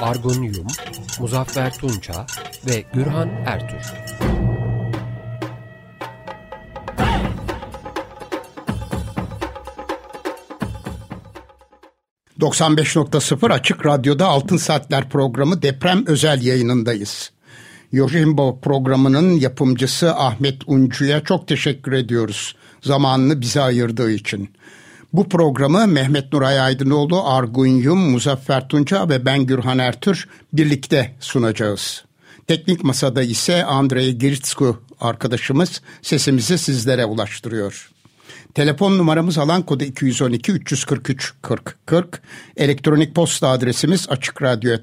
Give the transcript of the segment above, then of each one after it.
Argun Yum, Muzaffer Tunça ve Gürhan Ertür. ...95.0 Açık Radyo'da Altın Saatler programı deprem özel yayınındayız. Yojimbo programının yapımcısı Ahmet Uncu'ya çok teşekkür ediyoruz. Zamanını bize ayırdığı için. Bu programı Mehmet Nuray Aydınoğlu, Argun Yum, Muzaffer Tunca ve ben Gürhan Ertür birlikte sunacağız. Teknik masada ise Andrei Giritsku arkadaşımız sesimizi sizlere ulaştırıyor. Telefon numaramız alan kodu 212 343 40 40. Elektronik posta adresimiz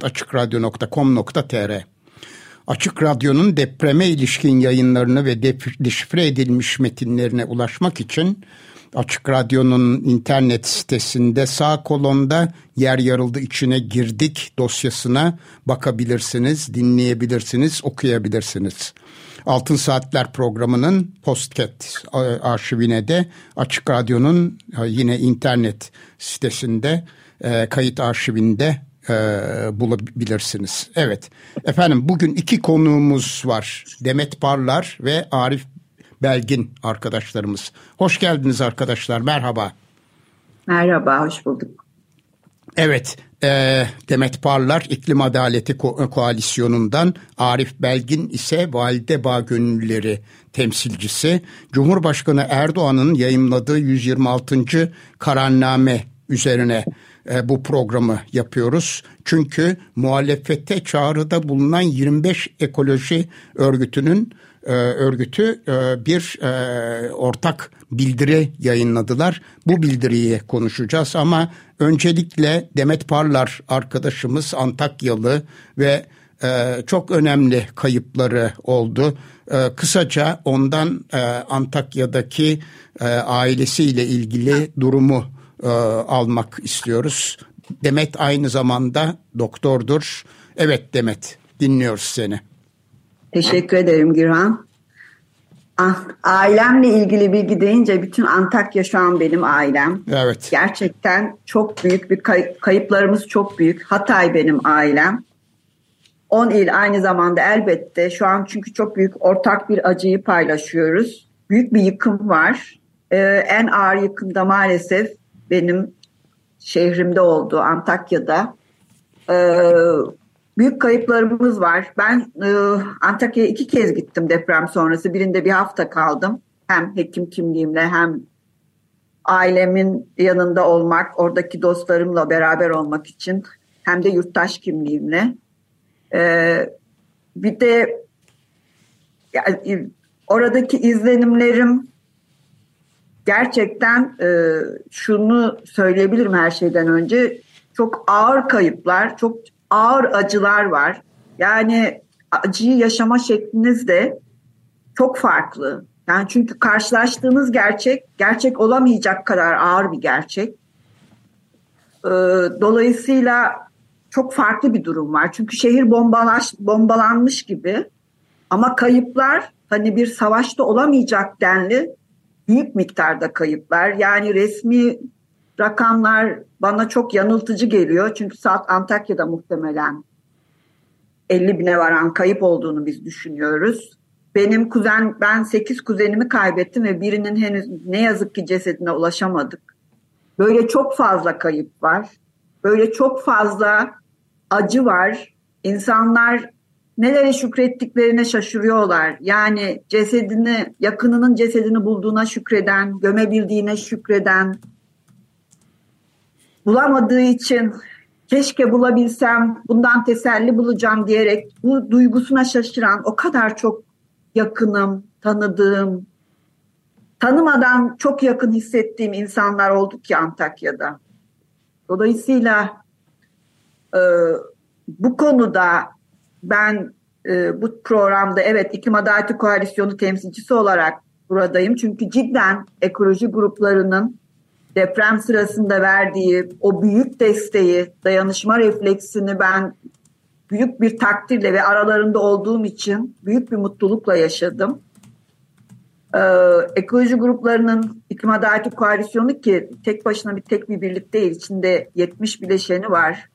açıkradyo.com.tr Açık Radyo'nun depreme ilişkin yayınlarını ve deşifre edilmiş metinlerine ulaşmak için Açık Radyo'nun internet sitesinde sağ kolonda yer yarıldı içine girdik dosyasına bakabilirsiniz, dinleyebilirsiniz, okuyabilirsiniz. Altın Saatler programının postcat arşivine de Açık Radyo'nun e, yine internet sitesinde e, kayıt arşivinde e, bulabilirsiniz. Evet efendim bugün iki konuğumuz var. Demet Parlar ve Arif Belgin arkadaşlarımız. Hoş geldiniz arkadaşlar merhaba. Merhaba hoş bulduk. Evet e, Demet Parlar İklim Adaleti Ko- Koalisyonu'ndan Arif Belgin ise Valide Bağ Gönüllüleri temsilcisi. Cumhurbaşkanı Erdoğan'ın yayımladığı 126. kararname üzerine e, bu programı yapıyoruz. Çünkü muhalefete çağrıda bulunan 25 ekoloji örgütünün e, örgütü e, bir e, ortak bildiri yayınladılar. Bu bildiriyi konuşacağız ama öncelikle Demet Parlar arkadaşımız Antakyalı ve e, çok önemli kayıpları oldu. E, kısaca ondan e, Antakya'daki e, ailesiyle ilgili durumu e, almak istiyoruz. Demet aynı zamanda doktordur. Evet Demet dinliyoruz seni. Teşekkür ederim Gürhan. Ah, ailemle ilgili bilgi deyince bütün Antakya şu an benim ailem. Evet. Gerçekten çok büyük bir kay- kayıplarımız çok büyük. Hatay benim ailem. 10 il aynı zamanda elbette şu an çünkü çok büyük ortak bir acıyı paylaşıyoruz. Büyük bir yıkım var. Ee, en ağır yıkım da maalesef benim şehrimde oldu Antakya'da. Ee, büyük kayıplarımız var. Ben e, Antakya'ya iki kez gittim deprem sonrası. Birinde bir hafta kaldım. Hem hekim kimliğimle hem ailemin yanında olmak, oradaki dostlarımla beraber olmak için hem de yurttaş kimliğimle. Ee, bir de yani, oradaki izlenimlerim gerçekten e, şunu söyleyebilirim her şeyden önce. Çok ağır kayıplar, çok ağır acılar var. Yani acıyı yaşama şekliniz de çok farklı. Yani çünkü karşılaştığınız gerçek, gerçek olamayacak kadar ağır bir gerçek. Ee, dolayısıyla çok farklı bir durum var. Çünkü şehir bombalaş, bombalanmış gibi ama kayıplar hani bir savaşta olamayacak denli büyük miktarda kayıplar. Yani resmi rakamlar bana çok yanıltıcı geliyor. Çünkü saat Antakya'da muhtemelen 50 bine varan kayıp olduğunu biz düşünüyoruz. Benim kuzen, ben 8 kuzenimi kaybettim ve birinin henüz ne yazık ki cesedine ulaşamadık. Böyle çok fazla kayıp var. Böyle çok fazla acı var. İnsanlar nelere şükrettiklerine şaşırıyorlar. Yani cesedini, yakınının cesedini bulduğuna şükreden, gömebildiğine şükreden, bulamadığı için keşke bulabilsem, bundan teselli bulacağım diyerek bu duygusuna şaşıran o kadar çok yakınım, tanıdığım, tanımadan çok yakın hissettiğim insanlar olduk ki Antakya'da. Dolayısıyla e, bu konuda ben e, bu programda evet İklim Adaleti Koalisyonu temsilcisi olarak buradayım. Çünkü cidden ekoloji gruplarının deprem sırasında verdiği o büyük desteği, dayanışma refleksini ben büyük bir takdirle ve aralarında olduğum için büyük bir mutlulukla yaşadım. Ee, ekoloji gruplarının iklim adaleti koalisyonu ki tek başına bir tek bir birlik değil. içinde 70 bileşeni var.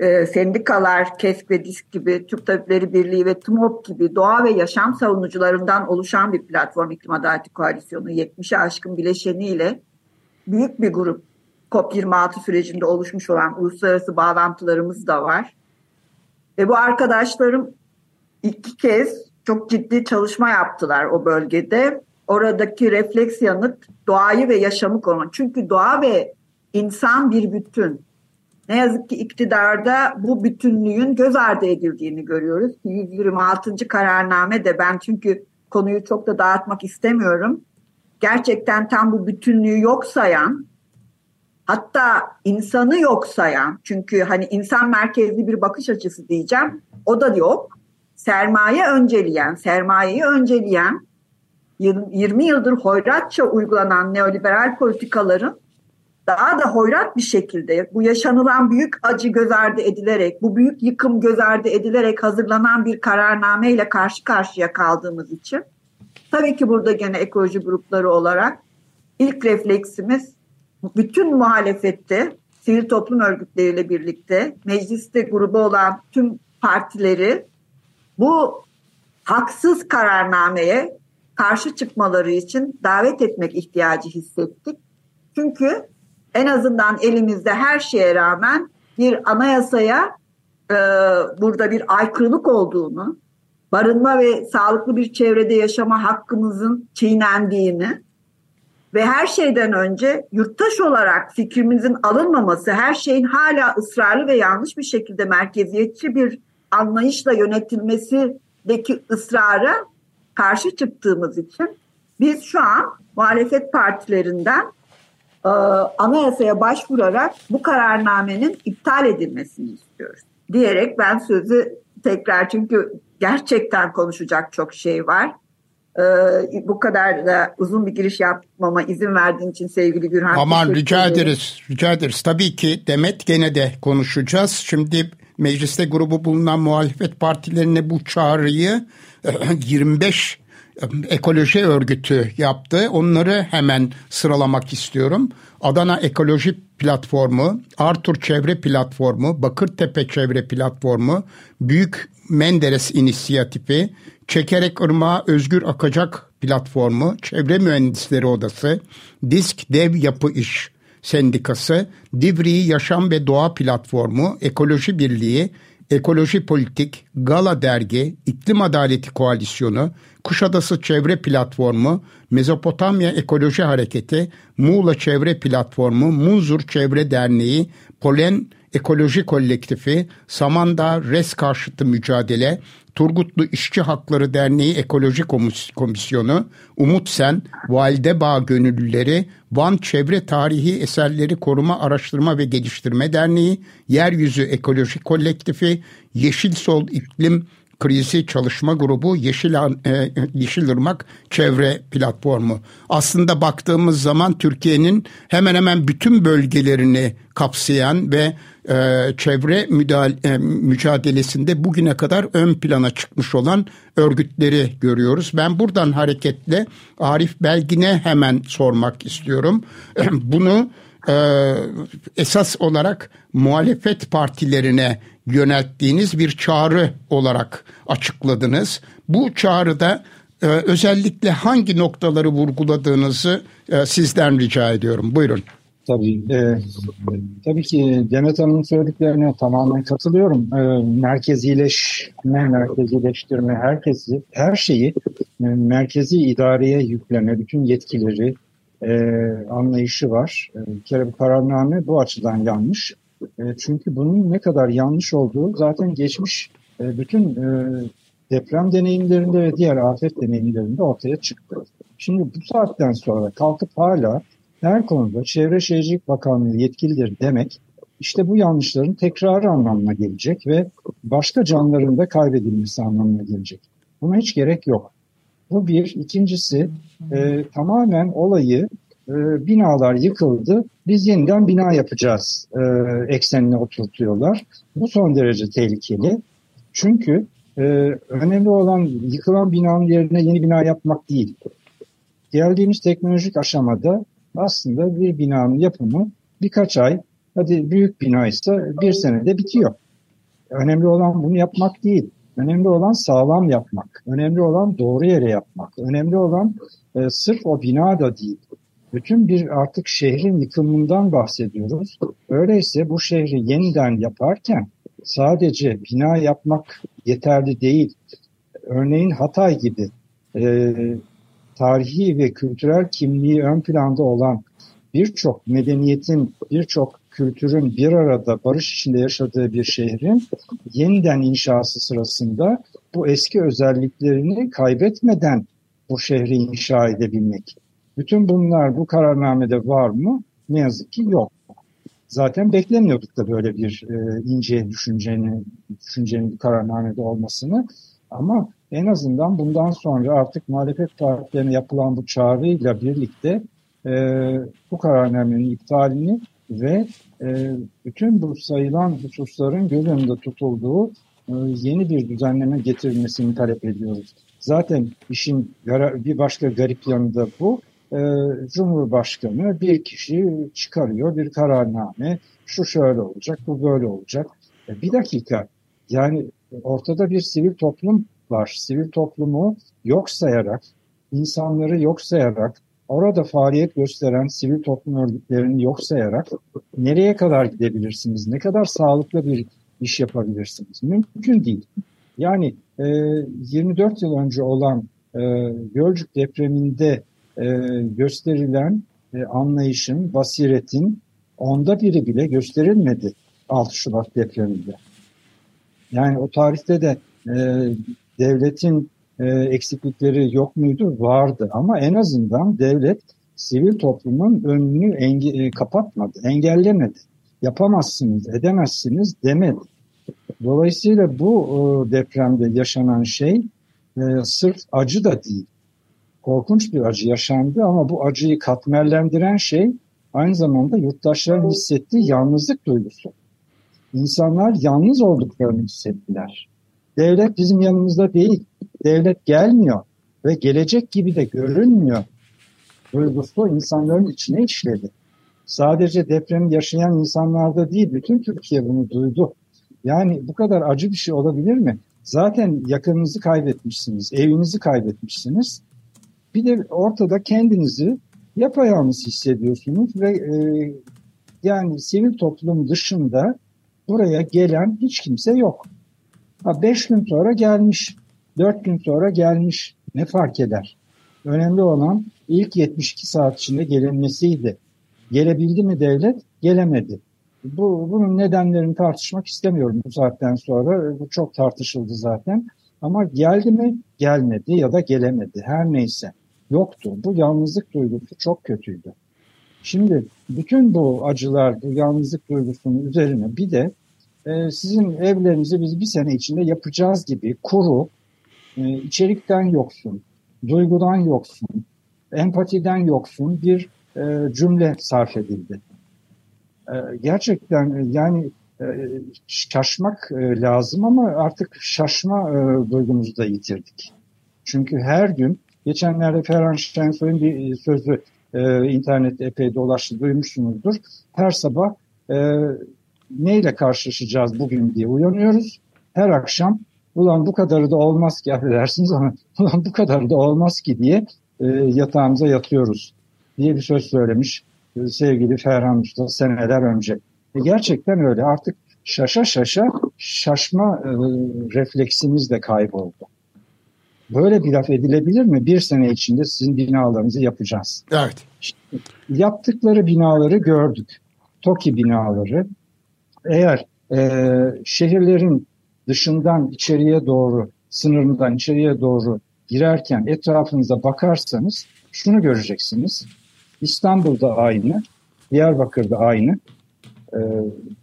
Ee, sendikalar, KESK ve DİSK gibi, Türk Tabipleri Birliği ve TMOP gibi doğa ve yaşam savunucularından oluşan bir platform iklim adaleti koalisyonu 70'e aşkın bileşeniyle büyük bir grup COP26 sürecinde oluşmuş olan uluslararası bağlantılarımız da var. Ve bu arkadaşlarım iki kez çok ciddi çalışma yaptılar o bölgede. Oradaki refleks yanıt doğayı ve yaşamı korumak. Çünkü doğa ve insan bir bütün. Ne yazık ki iktidarda bu bütünlüğün göz ardı edildiğini görüyoruz. 126. kararname de ben çünkü konuyu çok da dağıtmak istemiyorum. Gerçekten tam bu bütünlüğü yok sayan hatta insanı yok sayan çünkü hani insan merkezli bir bakış açısı diyeceğim o da yok. Sermaye önceleyen, sermayeyi önceleyen 20 yıldır hoyratça uygulanan neoliberal politikaların daha da hoyrat bir şekilde bu yaşanılan büyük acı göz ardı edilerek, bu büyük yıkım göz ardı edilerek hazırlanan bir kararname ile karşı karşıya kaldığımız için tabii ki burada gene ekoloji grupları olarak ilk refleksimiz bütün muhalefette sivil toplum örgütleriyle birlikte mecliste grubu olan tüm partileri bu haksız kararnameye karşı çıkmaları için davet etmek ihtiyacı hissettik. Çünkü en azından elimizde her şeye rağmen bir anayasaya e, burada bir aykırılık olduğunu, barınma ve sağlıklı bir çevrede yaşama hakkımızın çiğnendiğini ve her şeyden önce yurttaş olarak fikrimizin alınmaması, her şeyin hala ısrarlı ve yanlış bir şekilde merkeziyetçi bir anlayışla yönetilmesindeki ısrara karşı çıktığımız için biz şu an muhalefet partilerinden e, anayasaya başvurarak bu kararnamenin iptal edilmesini istiyoruz. Diyerek ben sözü tekrar çünkü gerçekten konuşacak çok şey var. Ee, bu kadar da uzun bir giriş yapmama izin verdiğin için sevgili Gürhan. Aman rica ederiz, rica ederiz. Tabii ki Demet gene de konuşacağız. Şimdi mecliste grubu bulunan muhalefet partilerine bu çağrıyı 25 e, ekoloji örgütü yaptı. Onları hemen sıralamak istiyorum. Adana Ekoloji Platformu, Artur Çevre Platformu, Bakırtepe Çevre Platformu, Büyük Menderes İnisiyatifi, Çekerek Irmağı Özgür Akacak Platformu, Çevre Mühendisleri Odası, Disk Dev Yapı İş Sendikası, Divri Yaşam ve Doğa Platformu, Ekoloji Birliği, Ekoloji Politik, Gala Dergi, İklim Adaleti Koalisyonu, Kuşadası Çevre Platformu, Mezopotamya Ekoloji Hareketi, Muğla Çevre Platformu, Munzur Çevre Derneği, Polen Ekoloji Kolektifi, Samandağ Res Karşıtı Mücadele, Turgutlu İşçi Hakları Derneği Ekoloji Komisyonu, Umut Sen, Valide Bağ Gönüllüleri, Van Çevre Tarihi Eserleri Koruma Araştırma ve Geliştirme Derneği, Yeryüzü Ekoloji Kolektifi, Yeşil Sol İklim Krizi Çalışma Grubu Yeşil, e, Yeşilırmak Çevre Platformu. Aslında baktığımız zaman Türkiye'nin hemen hemen bütün bölgelerini kapsayan ve e, çevre müdahale, e, mücadelesinde bugüne kadar ön plana çıkmış olan örgütleri görüyoruz. Ben buradan hareketle Arif Belgin'e hemen sormak istiyorum. Bunu e, esas olarak muhalefet partilerine yönelttiğiniz bir çağrı olarak açıkladınız. Bu çağrıda e, özellikle hangi noktaları vurguladığınızı e, sizden rica ediyorum. Buyurun. Tabii, e, tabii ki Demet Hanım'ın söylediklerine tamamen katılıyorum. E, merkezileşme, merkezileştirme, herkesi, her şeyi e, merkezi idareye yükleme, bütün yetkileri e, anlayışı var. E, bir kere bu kararname bu açıdan yanlış. E, çünkü bunun ne kadar yanlış olduğu zaten geçmiş e, bütün e, deprem deneyimlerinde ve diğer afet deneyimlerinde ortaya çıktı. Şimdi bu saatten sonra kalkıp hala her konuda Çevre Şehircilik Bakanlığı yetkilidir demek işte bu yanlışların tekrarı anlamına gelecek ve başka canlıların da kaybedilmesi anlamına gelecek. Buna hiç gerek yok. Bu bir. İkincisi e, tamamen olayı e, binalar yıkıldı, biz yeniden bina yapacağız e, eksenine oturtuyorlar. Bu son derece tehlikeli. Çünkü e, önemli olan yıkılan binanın yerine yeni bina yapmak değil. Geldiğimiz teknolojik aşamada aslında bir binanın yapımı birkaç ay, hadi büyük bina ise bir senede bitiyor. Önemli olan bunu yapmak değil. Önemli olan sağlam yapmak. Önemli olan doğru yere yapmak. Önemli olan e, sırf o bina da değil. Bütün bir artık şehrin yıkımından bahsediyoruz. Öyleyse bu şehri yeniden yaparken sadece bina yapmak yeterli değil. Örneğin Hatay gibi e, tarihi ve kültürel kimliği ön planda olan birçok medeniyetin, birçok kültürün bir arada barış içinde yaşadığı bir şehrin yeniden inşası sırasında bu eski özelliklerini kaybetmeden bu şehri inşa edebilmek. Bütün bunlar bu kararnamede var mı? Ne yazık ki yok. Zaten beklemiyorduk da böyle bir e, ince düşüncenin, düşüncenin kararnamede olmasını. Ama en azından bundan sonra artık muhalefet partilerine yapılan bu çağrıyla birlikte e, bu kararnamenin iptalini ve e, bütün bu sayılan hususların göz önünde tutulduğu e, yeni bir düzenleme getirilmesini talep ediyoruz. Zaten işin bir başka garip yanı da bu. E, Cumhurbaşkanı bir kişi çıkarıyor bir kararname. Şu şöyle olacak, bu böyle olacak. E, bir dakika. Yani ortada bir sivil toplum var. Sivil toplumu yok sayarak, insanları yok sayarak, orada faaliyet gösteren sivil toplum örgütlerini yok sayarak nereye kadar gidebilirsiniz? Ne kadar sağlıklı bir iş yapabilirsiniz? Mümkün değil. Yani e, 24 yıl önce olan e, Gölcük depreminde e, gösterilen e, anlayışın, basiretin onda biri bile gösterilmedi 6 Şubat depreminde. Yani o tarihte de e, devletin eksiklikleri yok muydu? Vardı ama en azından devlet sivil toplumun önünü enge e, kapatmadı, engellemedi. Yapamazsınız, edemezsiniz demedi. Dolayısıyla bu e, depremde yaşanan şey e, sırf acı da değil. Korkunç bir acı yaşandı ama bu acıyı katmerlendiren şey aynı zamanda yurttaşların hissettiği yalnızlık duygusu. İnsanlar yalnız olduklarını hissettiler. Devlet bizim yanımızda değil. Devlet gelmiyor ve gelecek gibi de görünmüyor. Duygusu insanların içine işledi. Sadece depremi yaşayan insanlarda değil, bütün Türkiye bunu duydu. Yani bu kadar acı bir şey olabilir mi? Zaten yakınınızı kaybetmişsiniz, evinizi kaybetmişsiniz. Bir de ortada kendinizi yapayalnız hissediyorsunuz ve e, yani sivil toplum dışında buraya gelen hiç kimse yok. Ha, beş gün sonra gelmiş, dört gün sonra gelmiş. Ne fark eder? Önemli olan ilk 72 saat içinde gelinmesiydi. Gelebildi mi devlet? Gelemedi. Bu, bunun nedenlerini tartışmak istemiyorum bu saatten sonra. Bu çok tartışıldı zaten. Ama geldi mi? Gelmedi ya da gelemedi. Her neyse. Yoktu. Bu yalnızlık duygusu çok kötüydü. Şimdi bütün bu acılar, bu yalnızlık duygusunun üzerine bir de e, sizin evlerinizi biz bir sene içinde yapacağız gibi kuru, e, içerikten yoksun, duygudan yoksun, empatiden yoksun bir e, cümle sarf edildi. E, gerçekten e, yani e, şaşmak lazım ama artık şaşma duygumuzu da yitirdik. Çünkü her gün, geçenlerde Ferhan Şensoy'un bir sözü internette epey dolaştı, duymuşsunuzdur. Her sabah neyle karşılaşacağız bugün diye uyanıyoruz. Her akşam ulan bu kadarı da olmaz ki affedersiniz ama ulan bu kadarı da olmaz ki diye e, yatağımıza yatıyoruz diye bir söz söylemiş e, sevgili Ferhan Usta seneler önce. E, gerçekten öyle artık şaşa şaşa şaşma e, refleksimiz de kayboldu. Böyle bir laf edilebilir mi? Bir sene içinde sizin binalarınızı yapacağız. Evet. İşte yaptıkları binaları gördük. TOKİ binaları, eğer e, şehirlerin dışından içeriye doğru, sınırından içeriye doğru girerken etrafınıza bakarsanız şunu göreceksiniz. İstanbul'da aynı, Diyarbakır'da aynı, e,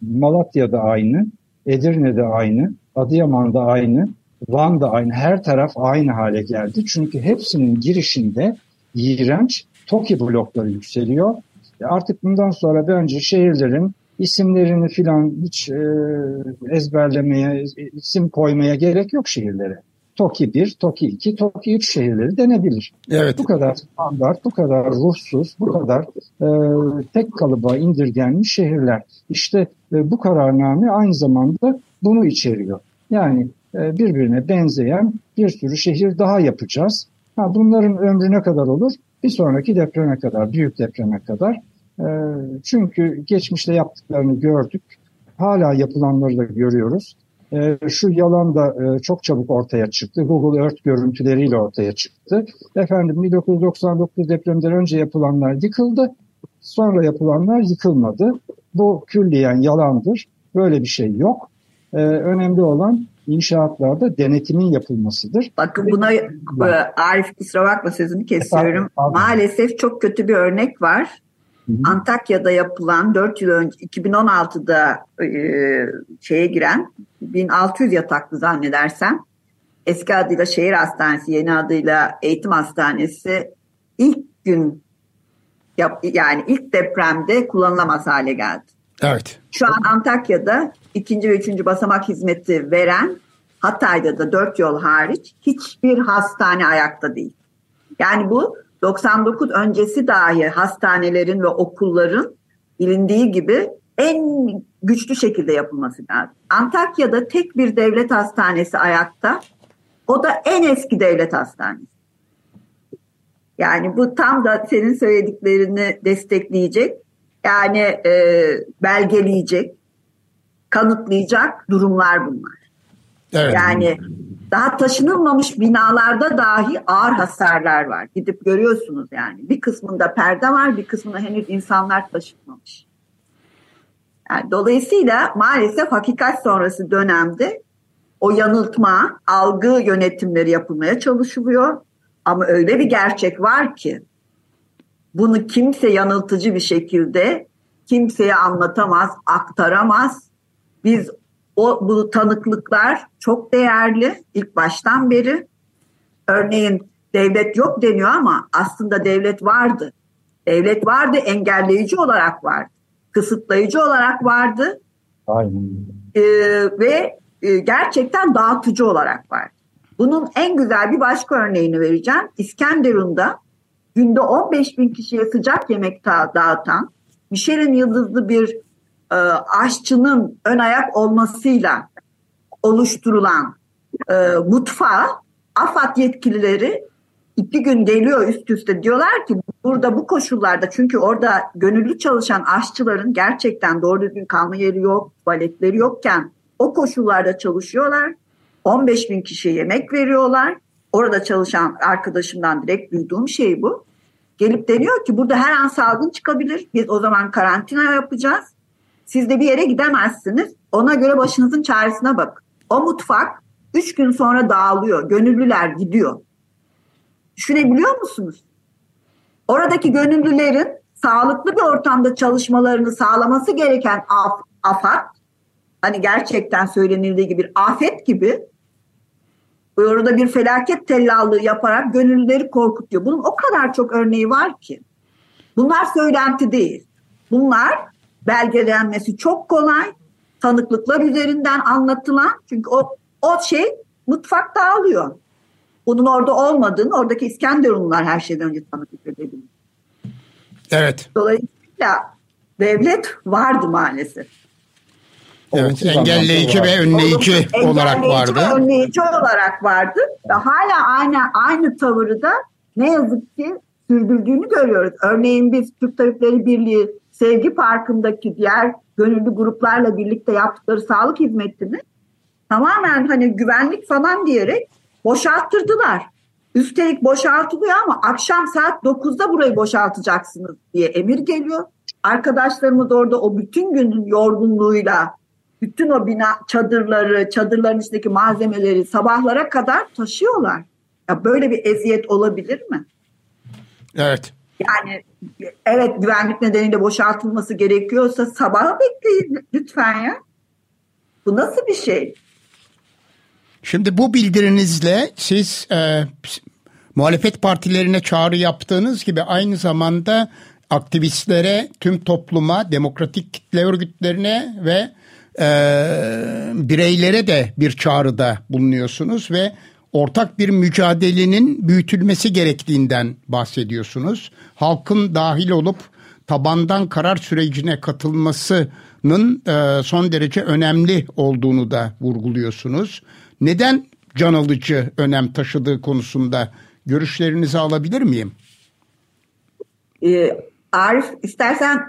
Malatya'da aynı, Edirne'de aynı, Adıyaman da aynı, Van da aynı, her taraf aynı hale geldi. Çünkü hepsinin girişinde iğrenç TOKİ blokları yükseliyor. Artık bundan sonra bence şehirlerin isimlerini filan hiç e, ezberlemeye, isim koymaya gerek yok şehirlere. TOKİ 1, TOKİ 2, TOKİ 3 şehirleri denebilir. Evet. Bu kadar standart, bu kadar ruhsuz, bu kadar e, tek kalıba indirgenmiş şehirler. İşte e, bu kararname aynı zamanda bunu içeriyor. Yani e, birbirine benzeyen bir sürü şehir daha yapacağız. Ha, bunların ömrü ne kadar olur? Bir sonraki depreme kadar, büyük depreme kadar. E, çünkü geçmişte yaptıklarını gördük. Hala yapılanları da görüyoruz. E, şu yalan da e, çok çabuk ortaya çıktı. Google Earth görüntüleriyle ortaya çıktı. Efendim 1999 depremden önce yapılanlar yıkıldı. Sonra yapılanlar yıkılmadı. Bu külliyen yalandır. Böyle bir şey yok. Ee, önemli olan inşaatlarda denetimin yapılmasıdır. Bakın buna e, Arif kusura bakma sözünü kesiyorum. Efendim, Maalesef çok kötü bir örnek var. Hı-hı. Antakya'da yapılan 4 yıl önce 2016'da e, şeye giren 1600 yataklı zannedersem eski adıyla şehir hastanesi yeni adıyla eğitim hastanesi ilk gün yap, yani ilk depremde kullanılamaz hale geldi. Evet. Şu an Antakya'da ikinci ve üçüncü basamak hizmeti veren Hatay'da da dört yol hariç hiçbir hastane ayakta değil. Yani bu 99 öncesi dahi hastanelerin ve okulların bilindiği gibi en güçlü şekilde yapılması lazım. Antakya'da tek bir devlet hastanesi ayakta. O da en eski devlet hastanesi. Yani bu tam da senin söylediklerini destekleyecek. Yani e, belgeleyecek, kanıtlayacak durumlar bunlar. Evet. Yani daha taşınılmamış binalarda dahi ağır hasarlar var. Gidip görüyorsunuz yani. Bir kısmında perde var, bir kısmında henüz insanlar taşınmamış. Yani dolayısıyla maalesef hakikat sonrası dönemde o yanıltma, algı yönetimleri yapılmaya çalışılıyor. Ama öyle bir gerçek var ki bunu kimse yanıltıcı bir şekilde kimseye anlatamaz, aktaramaz. Biz o bu tanıklıklar çok değerli ilk baştan beri. Örneğin devlet yok deniyor ama aslında devlet vardı. Devlet vardı, engelleyici olarak vardı. Kısıtlayıcı olarak vardı. Aynen. Ee, ve e, gerçekten dağıtıcı olarak vardı. Bunun en güzel bir başka örneğini vereceğim. İskenderun'da günde 15 bin kişiye sıcak yemek dağıtan Michelin yıldızlı bir e, aşçının ön ayak olmasıyla oluşturulan e, mutfağa AFAD yetkilileri iki gün geliyor üst üste diyorlar ki burada bu koşullarda çünkü orada gönüllü çalışan aşçıların gerçekten doğru düzgün kalma yeri yok, tuvaletleri yokken o koşullarda çalışıyorlar. 15 bin kişiye yemek veriyorlar. Orada çalışan arkadaşımdan direkt duyduğum şey bu. Gelip deniyor ki burada her an salgın çıkabilir. Biz o zaman karantina yapacağız. Siz de bir yere gidemezsiniz. Ona göre başınızın çaresine bak. O mutfak üç gün sonra dağılıyor. Gönüllüler gidiyor. Düşünebiliyor musunuz? Oradaki gönüllülerin sağlıklı bir ortamda çalışmalarını sağlaması gereken af, afat, hani gerçekten söylenildiği gibi bir afet gibi orada bir felaket tellallığı yaparak gönüllüleri korkutuyor. Bunun o kadar çok örneği var ki. Bunlar söylenti değil. Bunlar belgelenmesi çok kolay. Tanıklıklar üzerinden anlatılan çünkü o, o şey mutfak dağılıyor. Bunun orada olmadığını oradaki İskenderunlular her şeyden önce tanıklık edebilir. Evet. Dolayısıyla devlet vardı maalesef. Evet, engelleyici ve önleyici Olumsuz, olarak vardı. Ve önleyici olarak vardı ve hala aynı aynı tavırı da ne yazık ki sürdürdüğünü görüyoruz. Örneğin biz Türk Tabipleri Birliği Sevgi Parkı'ndaki diğer gönüllü gruplarla birlikte yaptıkları sağlık hizmetini tamamen hani güvenlik falan diyerek boşalttırdılar. Üstelik boşaltılıyor ama akşam saat 9'da burayı boşaltacaksınız diye emir geliyor. Arkadaşlarımız orada o bütün günün yorgunluğuyla bütün o bina çadırları, çadırların içindeki malzemeleri sabahlara kadar taşıyorlar. Ya böyle bir eziyet olabilir mi? Evet. Yani evet güvenlik nedeniyle boşaltılması gerekiyorsa sabaha bekleyin lütfen ya. Bu nasıl bir şey? Şimdi bu bildirinizle siz e, muhalefet partilerine çağrı yaptığınız gibi aynı zamanda aktivistlere, tüm topluma, demokratik kitle örgütlerine ve e, bireylere de bir çağrıda bulunuyorsunuz ve ortak bir mücadelenin büyütülmesi gerektiğinden bahsediyorsunuz. Halkın dahil olup tabandan karar sürecine katılmasının e, son derece önemli olduğunu da vurguluyorsunuz. Neden can alıcı önem taşıdığı konusunda görüşlerinizi alabilir miyim? Ee, Arif istersen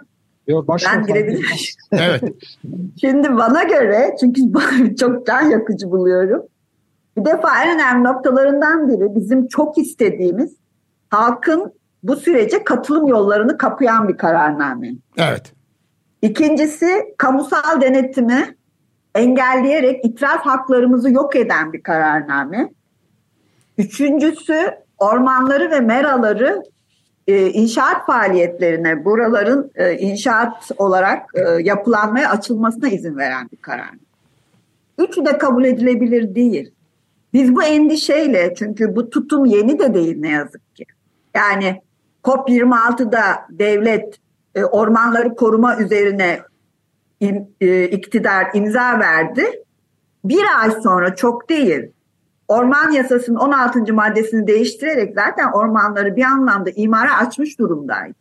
Yok, başka ben girebilirim. evet. Şimdi bana göre çünkü çok can yakıcı buluyorum. Bir defa en önemli noktalarından biri bizim çok istediğimiz halkın bu sürece katılım yollarını kapayan bir kararname. Evet. İkincisi kamusal denetimi engelleyerek itiraf haklarımızı yok eden bir kararname. Üçüncüsü ormanları ve meraları e, inşaat faaliyetlerine, buraların e, inşaat olarak e, yapılanmaya açılmasına izin veren bir karar. Üçü de kabul edilebilir değil. Biz bu endişeyle çünkü bu tutum yeni de değil ne yazık ki. Yani COP26'da devlet e, ormanları koruma üzerine in, e, iktidar imza verdi. Bir ay sonra çok değil Orman yasasının 16. maddesini değiştirerek zaten ormanları bir anlamda imara açmış durumdaydı.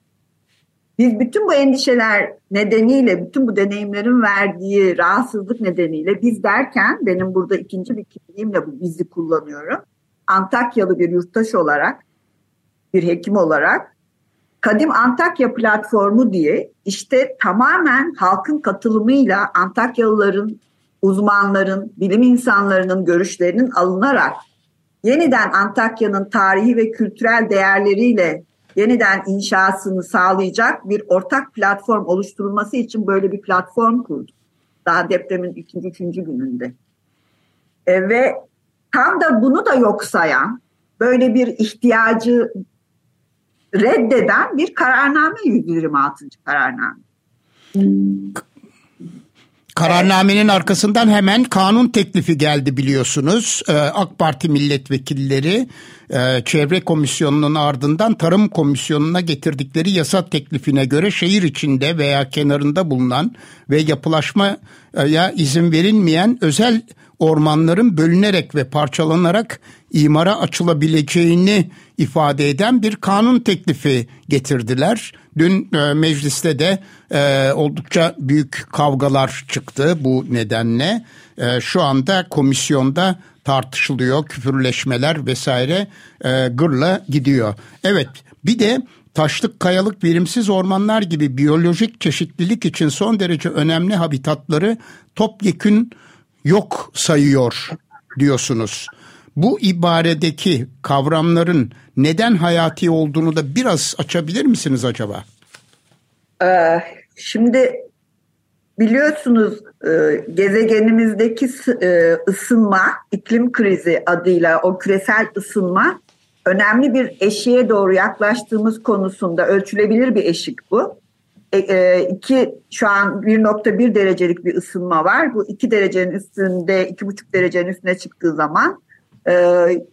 Biz bütün bu endişeler nedeniyle, bütün bu deneyimlerin verdiği rahatsızlık nedeniyle biz derken benim burada ikinci bir kimliğimle bu bizi kullanıyorum. Antakyalı bir yurttaş olarak, bir hekim olarak Kadim Antakya platformu diye işte tamamen halkın katılımıyla Antakyalıların uzmanların, bilim insanlarının görüşlerinin alınarak yeniden Antakya'nın tarihi ve kültürel değerleriyle yeniden inşasını sağlayacak bir ortak platform oluşturulması için böyle bir platform kurduk. Daha depremin ikinci, üçüncü gününde. E, ve tam da bunu da yok sayan, böyle bir ihtiyacı reddeden bir kararname 126. kararname. Kararnamenin arkasından hemen kanun teklifi geldi biliyorsunuz. Ee, AK Parti milletvekilleri e, Çevre Komisyonu'nun ardından Tarım Komisyonu'na getirdikleri yasa teklifine göre şehir içinde veya kenarında bulunan ve yapılaşmaya izin verilmeyen özel ormanların bölünerek ve parçalanarak imara açılabileceğini ifade eden bir kanun teklifi getirdiler. Dün e, mecliste de e, oldukça büyük kavgalar çıktı bu nedenle. E, şu anda komisyonda tartışılıyor, küfürleşmeler vesaire e, gırla gidiyor. Evet bir de taşlık, kayalık, verimsiz ormanlar gibi biyolojik çeşitlilik için son derece önemli habitatları topyekün yok sayıyor diyorsunuz. Bu ibaredeki kavramların neden hayati olduğunu da biraz açabilir misiniz acaba? Ee, şimdi biliyorsunuz e, gezegenimizdeki e, ısınma, iklim krizi adıyla o küresel ısınma önemli bir eşiğe doğru yaklaştığımız konusunda ölçülebilir bir eşik bu. E, e, iki şu an 1.1 derecelik bir ısınma var. Bu 2 derecenin üstünde 2.5 derecenin üstüne çıktığı zaman e,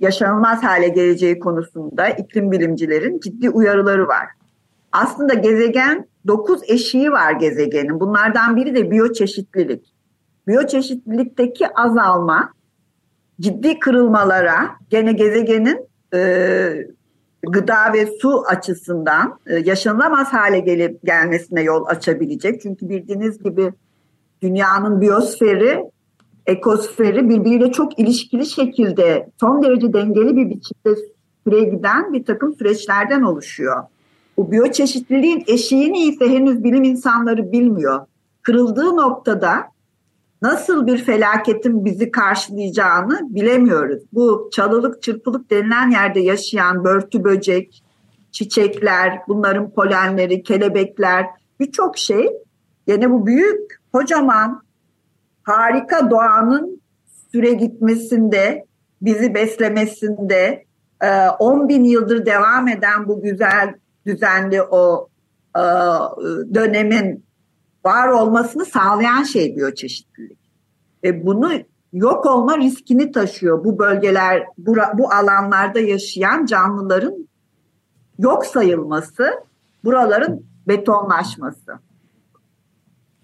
yaşanılmaz hale geleceği konusunda iklim bilimcilerin ciddi uyarıları var. Aslında gezegen 9 eşiği var gezegenin. Bunlardan biri de biyoçeşitlilik. Biyoçeşitlilikteki azalma ciddi kırılmalara gene gezegenin e, gıda ve su açısından e, yaşanılamaz hale gelip gelmesine yol açabilecek. Çünkü bildiğiniz gibi dünyanın biyosferi, ekosferi birbiriyle çok ilişkili şekilde son derece dengeli bir biçimde süre giden bir takım süreçlerden oluşuyor. Bu biyoçeşitliliğin eşiğini ise henüz bilim insanları bilmiyor. Kırıldığı noktada nasıl bir felaketin bizi karşılayacağını bilemiyoruz. Bu çalılık çırpılık denilen yerde yaşayan börtü böcek, çiçekler, bunların polenleri, kelebekler birçok şey yine bu büyük kocaman harika doğanın süre gitmesinde, bizi beslemesinde, 10 bin yıldır devam eden bu güzel düzenli o dönemin var olmasını sağlayan şey biyoçeşitlilik. Ve bunu yok olma riskini taşıyor bu bölgeler, bu, bu alanlarda yaşayan canlıların yok sayılması, buraların betonlaşması.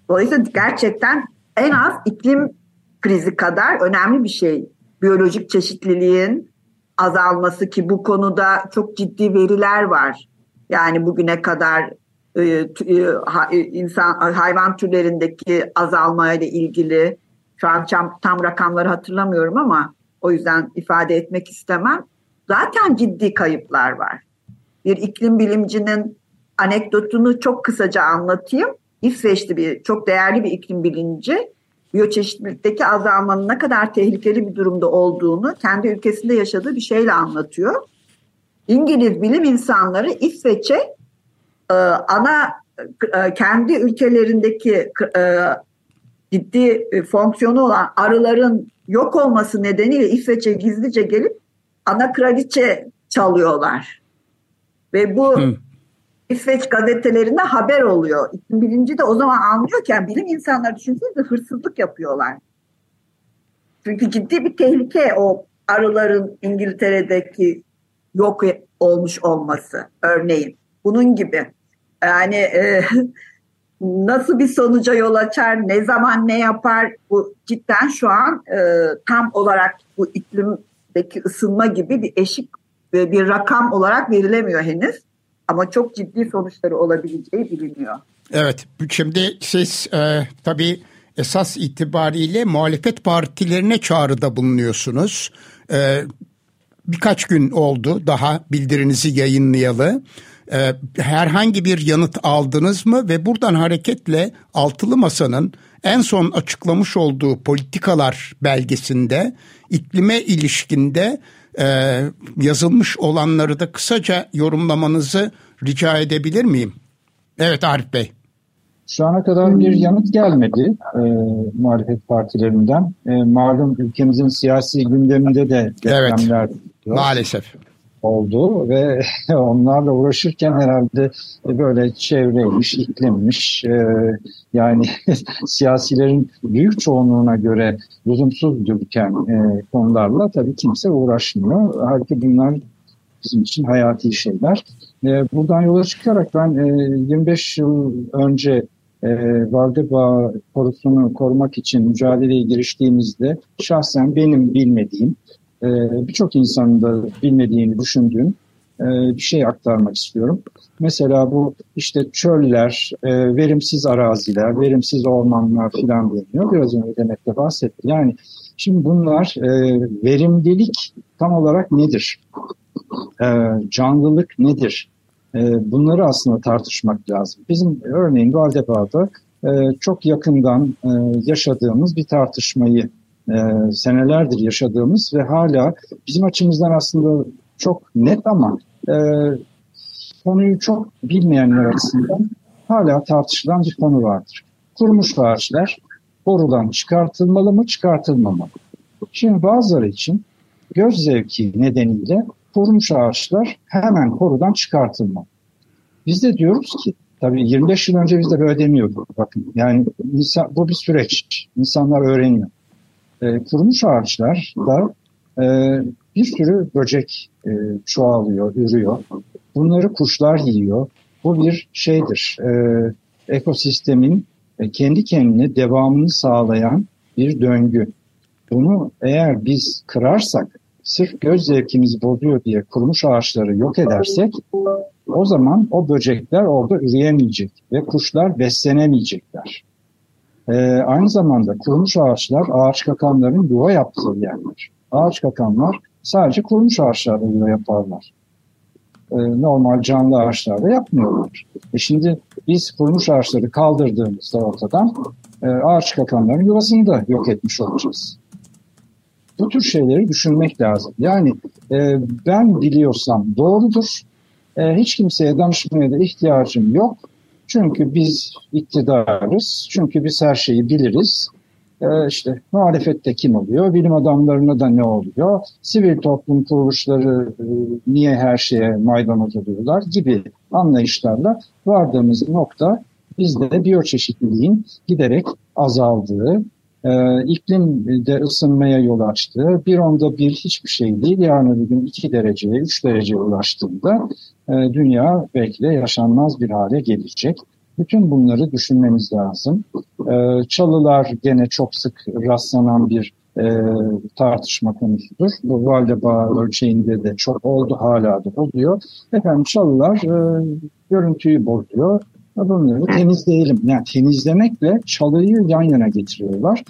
Dolayısıyla gerçekten en az iklim krizi kadar önemli bir şey. Biyolojik çeşitliliğin azalması ki bu konuda çok ciddi veriler var. Yani bugüne kadar e, e, insan hayvan türlerindeki azalmayla ilgili şu an tam rakamları hatırlamıyorum ama o yüzden ifade etmek istemem. Zaten ciddi kayıplar var. Bir iklim bilimcinin anekdotunu çok kısaca anlatayım. İsveçli bir çok değerli bir iklim bilimci biyoçeşitlilikteki azalmanın ne kadar tehlikeli bir durumda olduğunu kendi ülkesinde yaşadığı bir şeyle anlatıyor. İngiliz bilim insanları İsveç'e e, ana e, kendi ülkelerindeki e, ciddi fonksiyonu olan arıların yok olması nedeniyle İsveç'e gizlice gelip ana kraliçe çalıyorlar. Ve bu Hı. İsveç gazetelerinde haber oluyor. İklim bilinci de o zaman anlıyorken bilim insanları düşünsenize hırsızlık yapıyorlar. Çünkü ciddi bir tehlike o arıların İngiltere'deki yok olmuş olması örneğin. Bunun gibi. Yani e, nasıl bir sonuca yol açar, ne zaman ne yapar bu cidden şu an e, tam olarak bu iklimdeki ısınma gibi bir eşik bir rakam olarak verilemiyor henüz. Ama çok ciddi sonuçları olabileceği biliniyor. Evet, şimdi siz e, tabii esas itibariyle muhalefet partilerine çağrıda bulunuyorsunuz. E, birkaç gün oldu daha bildirinizi yayınlayalı. E, herhangi bir yanıt aldınız mı ve buradan hareketle Altılı Masa'nın en son açıklamış olduğu politikalar belgesinde iklime ilişkinde e, yazılmış olanları da kısaca yorumlamanızı rica edebilir miyim? Evet Arif Bey. Şu ana kadar bir yanıt gelmedi e, muhalefet partilerinden. E, malum ülkemizin siyasi gündeminde de depremler evet, maalesef oldu ve onlarla uğraşırken herhalde böyle çevreymiş, iklimmiş e, yani siyasilerin büyük çoğunluğuna göre lüzumsuz gözüken e, konularla tabii kimse uğraşmıyor. Halbuki bunlar bizim için hayati şeyler. E, buradan yola çıkarak ben e, 25 yıl önce e, Valdeba korusunu korumak için mücadeleye giriştiğimizde şahsen benim bilmediğim e, birçok insanın da bilmediğini düşündüğüm e, bir şey aktarmak istiyorum. Mesela bu işte çöller, e, verimsiz araziler, verimsiz ormanlar filan deniyor. Biraz önce Demet de bahsetti. Yani şimdi bunlar e, verimlilik tam olarak nedir? E, canlılık nedir? E, bunları aslında tartışmak lazım. Bizim örneğin Valdebağ'da e, çok yakından e, yaşadığımız bir tartışmayı e, senelerdir yaşadığımız ve hala bizim açımızdan aslında çok net ama e, konuyu çok bilmeyenler açısından hala tartışılan bir konu vardır. Kurumuş ağaçlar borudan çıkartılmalı mı çıkartılmamalı? Şimdi bazıları için göz zevki nedeniyle kurumuş ağaçlar hemen korudan çıkartılmalı. Biz de diyoruz ki tabii 25 yıl önce biz de böyle demiyorduk. Bakın yani insan, bu bir süreç. İnsanlar öğreniyor. E, kurumuş ağaçlarda e, bir sürü böcek e, çoğalıyor, ürüyor. Bunları kuşlar yiyor. Bu bir şeydir. E, ekosistemin e, kendi kendine devamını sağlayan bir döngü. Bunu eğer biz kırarsak, sırf göz zevkimizi bozuyor diye kurumuş ağaçları yok edersek, o zaman o böcekler orada üreyemeyecek ve kuşlar beslenemeyecekler. Ee, aynı zamanda kurumuş ağaçlar ağaç kakanların yuva yaptığı yerler. Ağaç kakanlar sadece kurumuş ağaçlarda yuva yaparlar. Ee, normal canlı ağaçlarda yapmıyorlar. E şimdi biz kurumuş ağaçları kaldırdığımızda ortadan e, ağaç kakanların yuvasını da yok etmiş olacağız. Bu tür şeyleri düşünmek lazım. Yani e, ben biliyorsam doğrudur. E, hiç kimseye danışmaya da ihtiyacım yok çünkü biz iktidarız, çünkü biz her şeyi biliriz. Ee, işte muhalefette kim oluyor, bilim adamlarına da ne oluyor, sivil toplum kuruluşları e, niye her şeye maydanoz oluyorlar gibi anlayışlarla vardığımız nokta bizde biyoçeşitliliğin giderek azaldığı, e, iklim de ısınmaya yol açtı. Bir onda bir hiçbir şey değil. Yarın bir gün iki dereceye, üç dereceye ulaştığında dünya belki de yaşanmaz bir hale gelecek. Bütün bunları düşünmemiz lazım. E, çalılar gene çok sık rastlanan bir e, tartışma konusudur. Bu Valdebağ ölçeğinde de çok oldu, hala da oluyor. Efendim çalılar e, görüntüyü bozuyor. Bunları temizleyelim. Yani temizlemekle çalıyı yan yana getiriyorlar.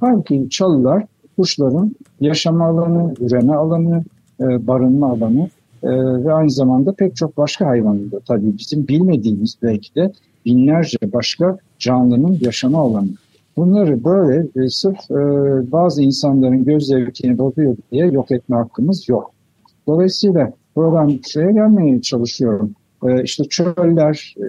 Halbuki çalılar kuşların yaşama alanı, üreme alanı, e, barınma alanı e, ve aynı zamanda pek çok başka hayvanın da tabii bizim bilmediğimiz belki de binlerce başka canlının yaşama alanı. Bunları böyle e, sırf e, bazı insanların göz zevkini bozuyor diye yok etme hakkımız yok. Dolayısıyla buradan şeye gelmeye çalışıyorum. E, işte çöller e,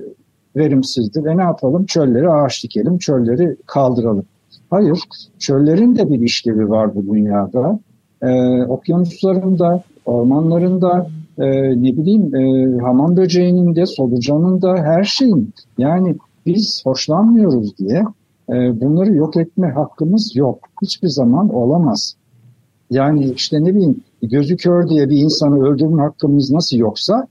verimsizdi ve ne yapalım? Çölleri ağaç dikelim, çölleri kaldıralım. Hayır, çöllerin de bir işlevi var bu dünyada. Ee, okyanusların da, ormanların da, e, ne bileyim e, hamam böceğinin de, solucanın da, her şeyin. Yani biz hoşlanmıyoruz diye e, bunları yok etme hakkımız yok. Hiçbir zaman olamaz. Yani işte ne bileyim gözü kör diye bir insanı öldürme hakkımız nasıl yoksa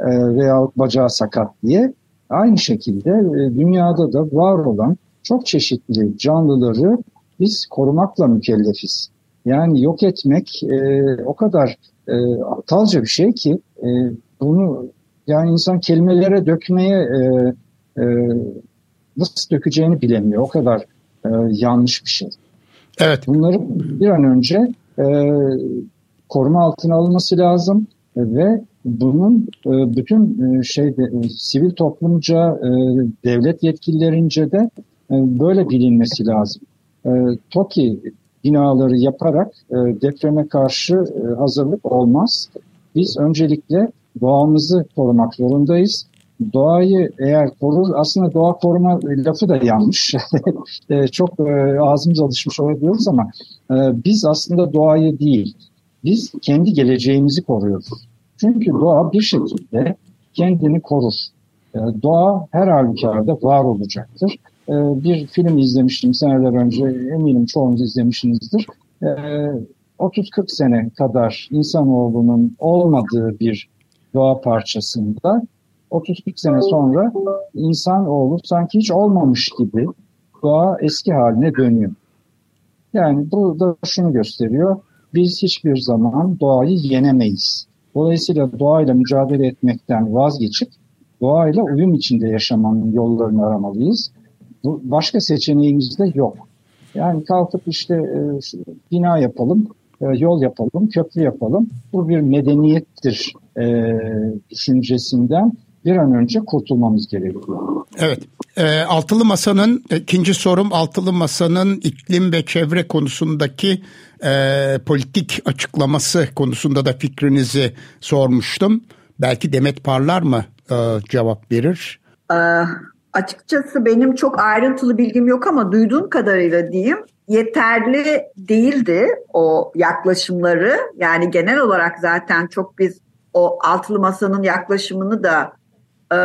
e, veya bacağı sakat diye aynı şekilde e, dünyada da var olan çok çeşitli canlıları biz korumakla mükellefiz. Yani yok etmek e, o kadar e, aptalca bir şey ki e, bunu yani insan kelimelere dökmeye e, e, nasıl dökeceğini bilemiyor. O kadar e, yanlış bir şey. Evet. Bunları bir an önce e, koruma altına alınması lazım ve bunun e, bütün e, şeyde e, sivil toplumca, e, devlet yetkililerince de e, böyle bilinmesi lazım. E, TOKİ binaları yaparak e, depreme karşı hazırlık olmaz. Biz öncelikle doğamızı korumak zorundayız. Doğayı eğer korur, aslında doğa koruma lafı da yanlış. Çok ağzımız alışmış olabiliyoruz ama biz aslında doğayı değil, biz kendi geleceğimizi koruyoruz. Çünkü doğa bir şekilde kendini korur. Doğa her halükarda var olacaktır. Ee, bir film izlemiştim seneler önce. Eminim çoğunuz izlemişsinizdir. 30-40 ee, sene kadar insanoğlunun olmadığı bir doğa parçasında 30-40 sene sonra insanoğlu sanki hiç olmamış gibi doğa eski haline dönüyor. Yani bu da şunu gösteriyor. Biz hiçbir zaman doğayı yenemeyiz. Dolayısıyla doğayla mücadele etmekten vazgeçip doğayla uyum içinde yaşamanın yollarını aramalıyız. Bu başka seçeneğimiz de yok. Yani kalkıp işte e, bina yapalım, e, yol yapalım, köprü yapalım. Bu bir medeniyettir e, düşüncesinden bir an önce kurtulmamız gerekiyor. Evet. E, Altılı Masa'nın ikinci sorum Altılı Masa'nın iklim ve çevre konusundaki e, politik açıklaması konusunda da fikrinizi sormuştum. Belki Demet Parlar mı e, cevap verir? Ee, açıkçası benim çok ayrıntılı bilgim yok ama duyduğum kadarıyla diyeyim yeterli değildi o yaklaşımları. Yani genel olarak zaten çok biz o altılı masanın yaklaşımını da e,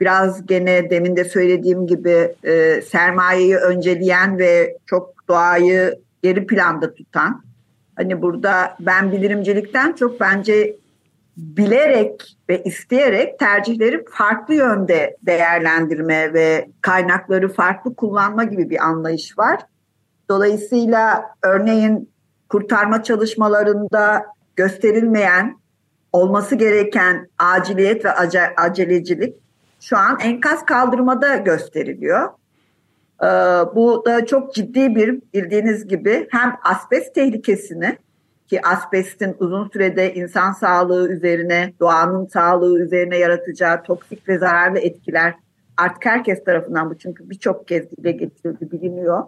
biraz gene demin de söylediğim gibi e, sermayeyi önceleyen ve çok doğayı geri planda tutan. Hani burada ben bilimcilikten çok bence bilerek ve isteyerek tercihleri farklı yönde değerlendirme ve kaynakları farklı kullanma gibi bir anlayış var. Dolayısıyla örneğin kurtarma çalışmalarında gösterilmeyen olması gereken aciliyet ve acelecilik şu an enkaz kaldırmada gösteriliyor. Ee, bu da çok ciddi bir bildiğiniz gibi hem asbest tehlikesini ki asbestin uzun sürede insan sağlığı üzerine, doğanın sağlığı üzerine yaratacağı toksik ve zararlı etkiler artık herkes tarafından bu çünkü birçok kez dile getirildi, biliniyor.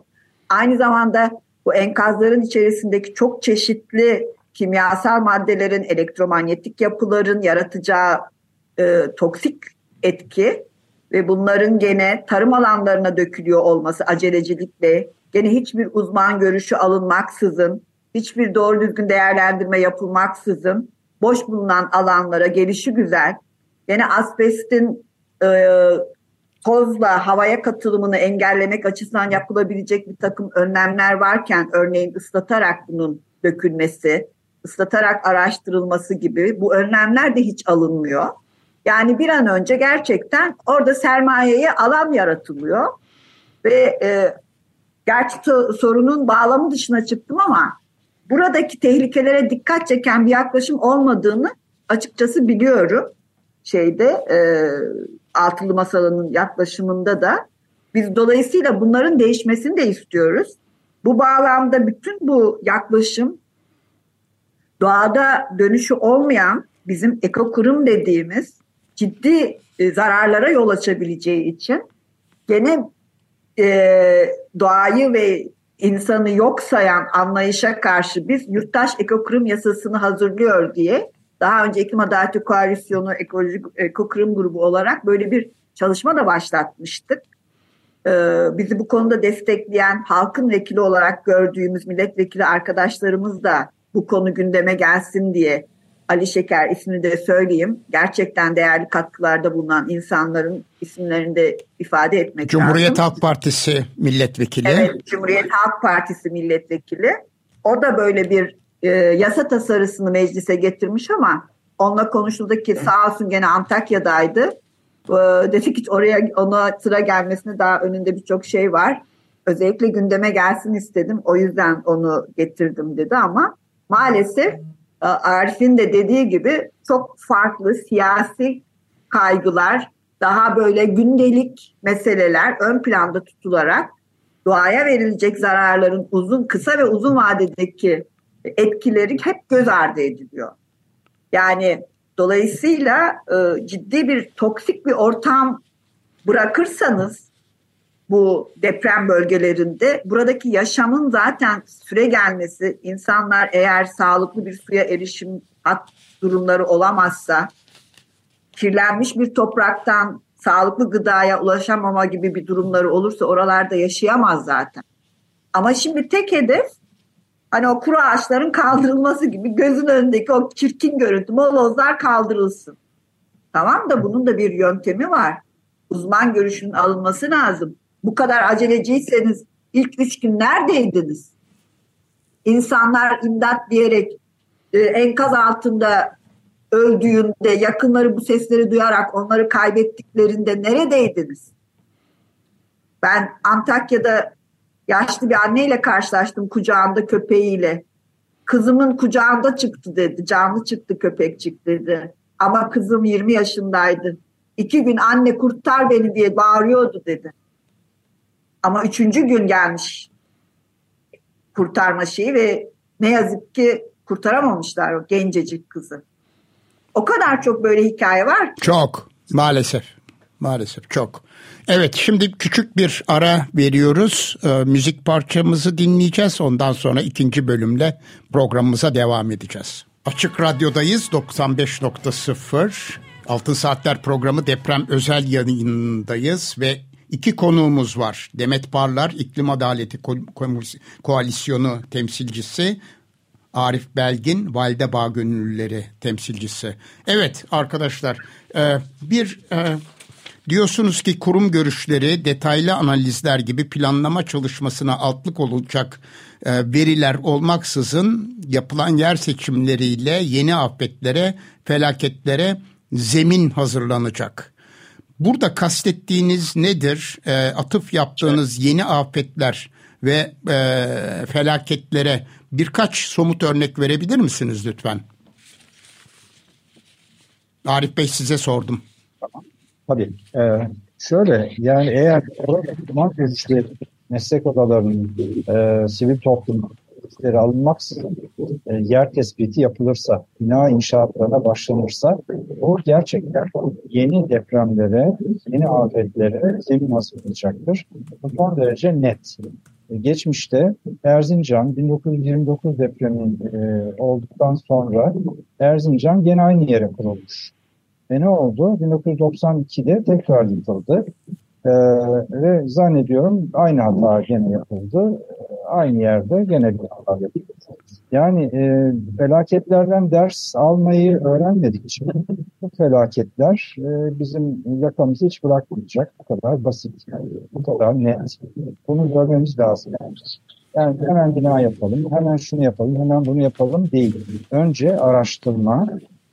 Aynı zamanda bu enkazların içerisindeki çok çeşitli kimyasal maddelerin, elektromanyetik yapıların yaratacağı e, toksik etki ve bunların gene tarım alanlarına dökülüyor olması acelecilikle, gene hiçbir uzman görüşü alınmaksızın hiçbir doğru düzgün değerlendirme yapılmaksızın boş bulunan alanlara gelişi güzel. Yine asbestin e, tozla havaya katılımını engellemek açısından yapılabilecek bir takım önlemler varken örneğin ıslatarak bunun dökülmesi, ıslatarak araştırılması gibi bu önlemler de hiç alınmıyor. Yani bir an önce gerçekten orada sermayeye alan yaratılıyor ve e, gerçi sorunun bağlamı dışına çıktım ama buradaki tehlikelere dikkat çeken bir yaklaşım olmadığını açıkçası biliyorum. Şeyde e, altılı masalının yaklaşımında da biz dolayısıyla bunların değişmesini de istiyoruz. Bu bağlamda bütün bu yaklaşım doğada dönüşü olmayan bizim ekokurum dediğimiz ciddi e, zararlara yol açabileceği için gene e, doğayı ve insanı yok sayan anlayışa karşı biz yurttaş ekokırım yasasını hazırlıyor diye daha önce İklim Adaleti Koalisyonu Ekolojik Ekokırım Grubu olarak böyle bir çalışma da başlatmıştık. Ee, bizi bu konuda destekleyen halkın vekili olarak gördüğümüz milletvekili arkadaşlarımız da bu konu gündeme gelsin diye Ali Şeker ismini de söyleyeyim. Gerçekten değerli katkılarda bulunan insanların isimlerini de ifade etmek Cumhuriyet lazım. Halk Partisi milletvekili. Evet, Cumhuriyet Halk Partisi milletvekili. O da böyle bir e, yasa tasarısını meclise getirmiş ama onunla konuşuldu ki sağ olsun gene Antakya'daydı. E, dedi ki oraya ona sıra gelmesine daha önünde birçok şey var. Özellikle gündeme gelsin istedim. O yüzden onu getirdim dedi ama maalesef Arif'in de dediği gibi çok farklı siyasi kaygılar, daha böyle gündelik meseleler ön planda tutularak doğaya verilecek zararların uzun, kısa ve uzun vadedeki etkileri hep göz ardı ediliyor. Yani dolayısıyla e, ciddi bir toksik bir ortam bırakırsanız bu deprem bölgelerinde buradaki yaşamın zaten süre gelmesi insanlar eğer sağlıklı bir suya erişim hat durumları olamazsa kirlenmiş bir topraktan sağlıklı gıdaya ulaşamama gibi bir durumları olursa oralarda yaşayamaz zaten. Ama şimdi tek hedef hani o kuru ağaçların kaldırılması gibi gözün önündeki o çirkin görüntü molozlar kaldırılsın. Tamam da bunun da bir yöntemi var. Uzman görüşünün alınması lazım. Bu kadar aceleciyseniz ilk üç gün neredeydiniz? İnsanlar imdat diyerek e, enkaz altında öldüğünde yakınları bu sesleri duyarak onları kaybettiklerinde neredeydiniz? Ben Antakya'da yaşlı bir anneyle karşılaştım kucağında köpeğiyle. Kızımın kucağında çıktı dedi. Canlı çıktı köpekçik dedi. Ama kızım 20 yaşındaydı. İki gün anne kurtar beni diye bağırıyordu dedi. Ama üçüncü gün gelmiş kurtarma şeyi ve ne yazık ki kurtaramamışlar o gencecik kızı. O kadar çok böyle hikaye var. Çok maalesef. Maalesef çok. Evet şimdi küçük bir ara veriyoruz. Ee, müzik parçamızı dinleyeceğiz. Ondan sonra ikinci bölümle programımıza devam edeceğiz. Açık Radyo'dayız 95.0. Altın Saatler programı deprem özel yayınındayız ve iki konuğumuz var. Demet Parlar İklim Adaleti Ko- Koalisyonu temsilcisi Arif Belgin Valide Bağ Gönüllüleri temsilcisi. Evet arkadaşlar e, bir e, diyorsunuz ki kurum görüşleri detaylı analizler gibi planlama çalışmasına altlık olacak e, veriler olmaksızın yapılan yer seçimleriyle yeni afetlere, felaketlere zemin hazırlanacak. Burada kastettiğiniz nedir? Atıf yaptığınız yeni afetler ve felaketlere birkaç somut örnek verebilir misiniz lütfen? Arif Bey size sordum. Tamam. Tabii. Ee, şöyle yani eğer orada işte meslek odalarının e, sivil toplum işleri alınmaksızın e, yer tespiti yapılırsa, bina inşaatlarına başlanırsa o gerçekten yeni depremlere, yeni afetlere zemin hazırlayacaktır. Bu son derece net. E, geçmişte Erzincan 1929 depremi e, olduktan sonra Erzincan gene aynı yere kurulmuş. Ve ne oldu? 1992'de tekrar yıkıldı. Ee, ve zannediyorum aynı hata gene yapıldı. Aynı yerde gene bir hata yapıldı. Yani e, felaketlerden ders almayı öğrenmedikçe bu felaketler e, bizim yakamızı hiç bırakmayacak. Bu kadar basit, bu kadar net. Bunu görmemiz lazım. Yani hemen bina yapalım, hemen şunu yapalım, hemen bunu yapalım değil. Önce araştırma,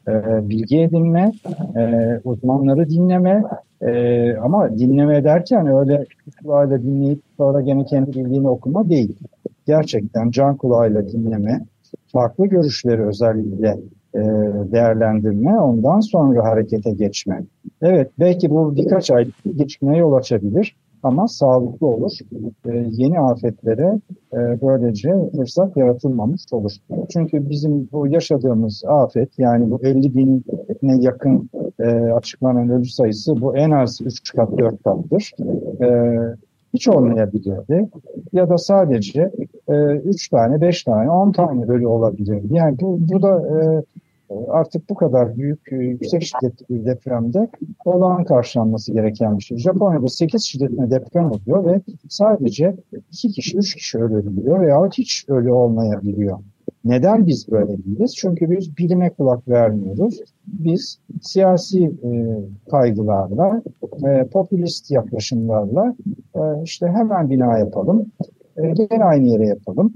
e, bilgi edinme, e, uzmanları dinleme e, ama dinleme derken öyle kulağıyla dinleyip sonra gene kendi bildiğini okuma değil. Gerçekten can kulağıyla dinleme, farklı görüşleri özellikle e, değerlendirme, ondan sonra harekete geçme. Evet, belki bu birkaç aylık bir gecikmeye yol açabilir ama sağlıklı olur. E, yeni afetlere e, böylece fırsat yaratılmamış olur. Çünkü bizim bu yaşadığımız afet yani bu 50 bine yakın e, açıklanan ölü sayısı bu en az 3 kat 4 kattır. E, hiç olmayabilirdi. Ya da sadece e, 3 tane, 5 tane, 10 tane ölü olabilirdi. Yani bu, bu da e, artık bu kadar büyük, e, yüksek şiddetli bir depremde olağan karşılanması gereken bir şey. Japonya'da 8 şiddetli deprem oluyor ve sadece 2 kişi, 3 kişi ölebiliyor veya hiç ölü olmayabiliyor. Neden biz böyle değiliz? Çünkü biz bilime kulak vermiyoruz. Biz siyasi e, kaygılarla, e, popülist yaklaşımlarla e, işte hemen bina yapalım, e, gene aynı yere yapalım.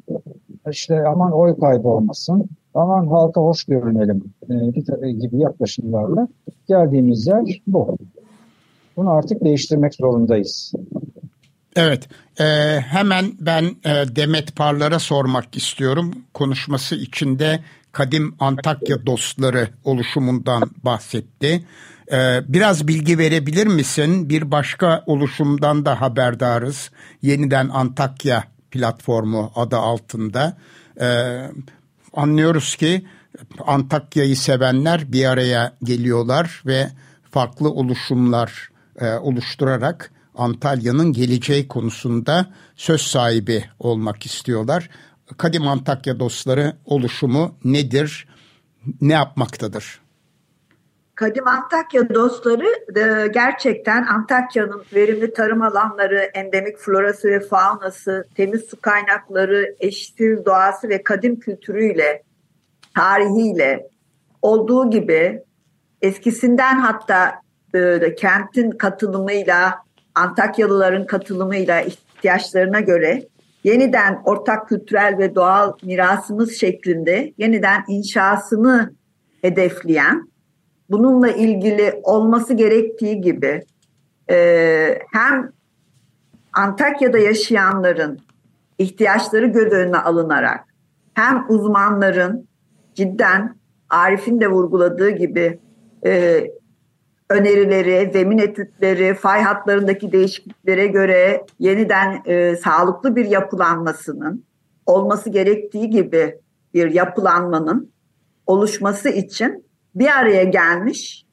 İşte aman oy kaybı olmasın, aman halka hoş görünelim e, gibi yaklaşımlarla geldiğimiz yer bu. Bunu artık değiştirmek zorundayız. Evet, e, hemen ben e, Demet Parlar'a sormak istiyorum. Konuşması içinde Kadim Antakya Dostları oluşumundan bahsetti. E, biraz bilgi verebilir misin? Bir başka oluşumdan da haberdarız. Yeniden Antakya platformu adı altında. E, anlıyoruz ki Antakya'yı sevenler bir araya geliyorlar ve farklı oluşumlar e, oluşturarak Antalya'nın geleceği konusunda söz sahibi olmak istiyorlar. Kadim Antakya Dostları oluşumu nedir? Ne yapmaktadır? Kadim Antakya dostları e, gerçekten Antakya'nın verimli tarım alanları, endemik florası ve faunası, temiz su kaynakları, eşsiz doğası ve kadim kültürüyle, tarihiyle olduğu gibi eskisinden hatta e, kentin katılımıyla, Antakyalıların katılımıyla ihtiyaçlarına göre yeniden ortak kültürel ve doğal mirasımız şeklinde yeniden inşasını hedefleyen, bununla ilgili olması gerektiği gibi e, hem Antakya'da yaşayanların ihtiyaçları göz önüne alınarak hem uzmanların cidden Arif'in de vurguladığı gibi e, önerileri, zemin etütleri, fay hatlarındaki değişikliklere göre yeniden e, sağlıklı bir yapılanmasının olması gerektiği gibi bir yapılanmanın oluşması için bir araya gelmiş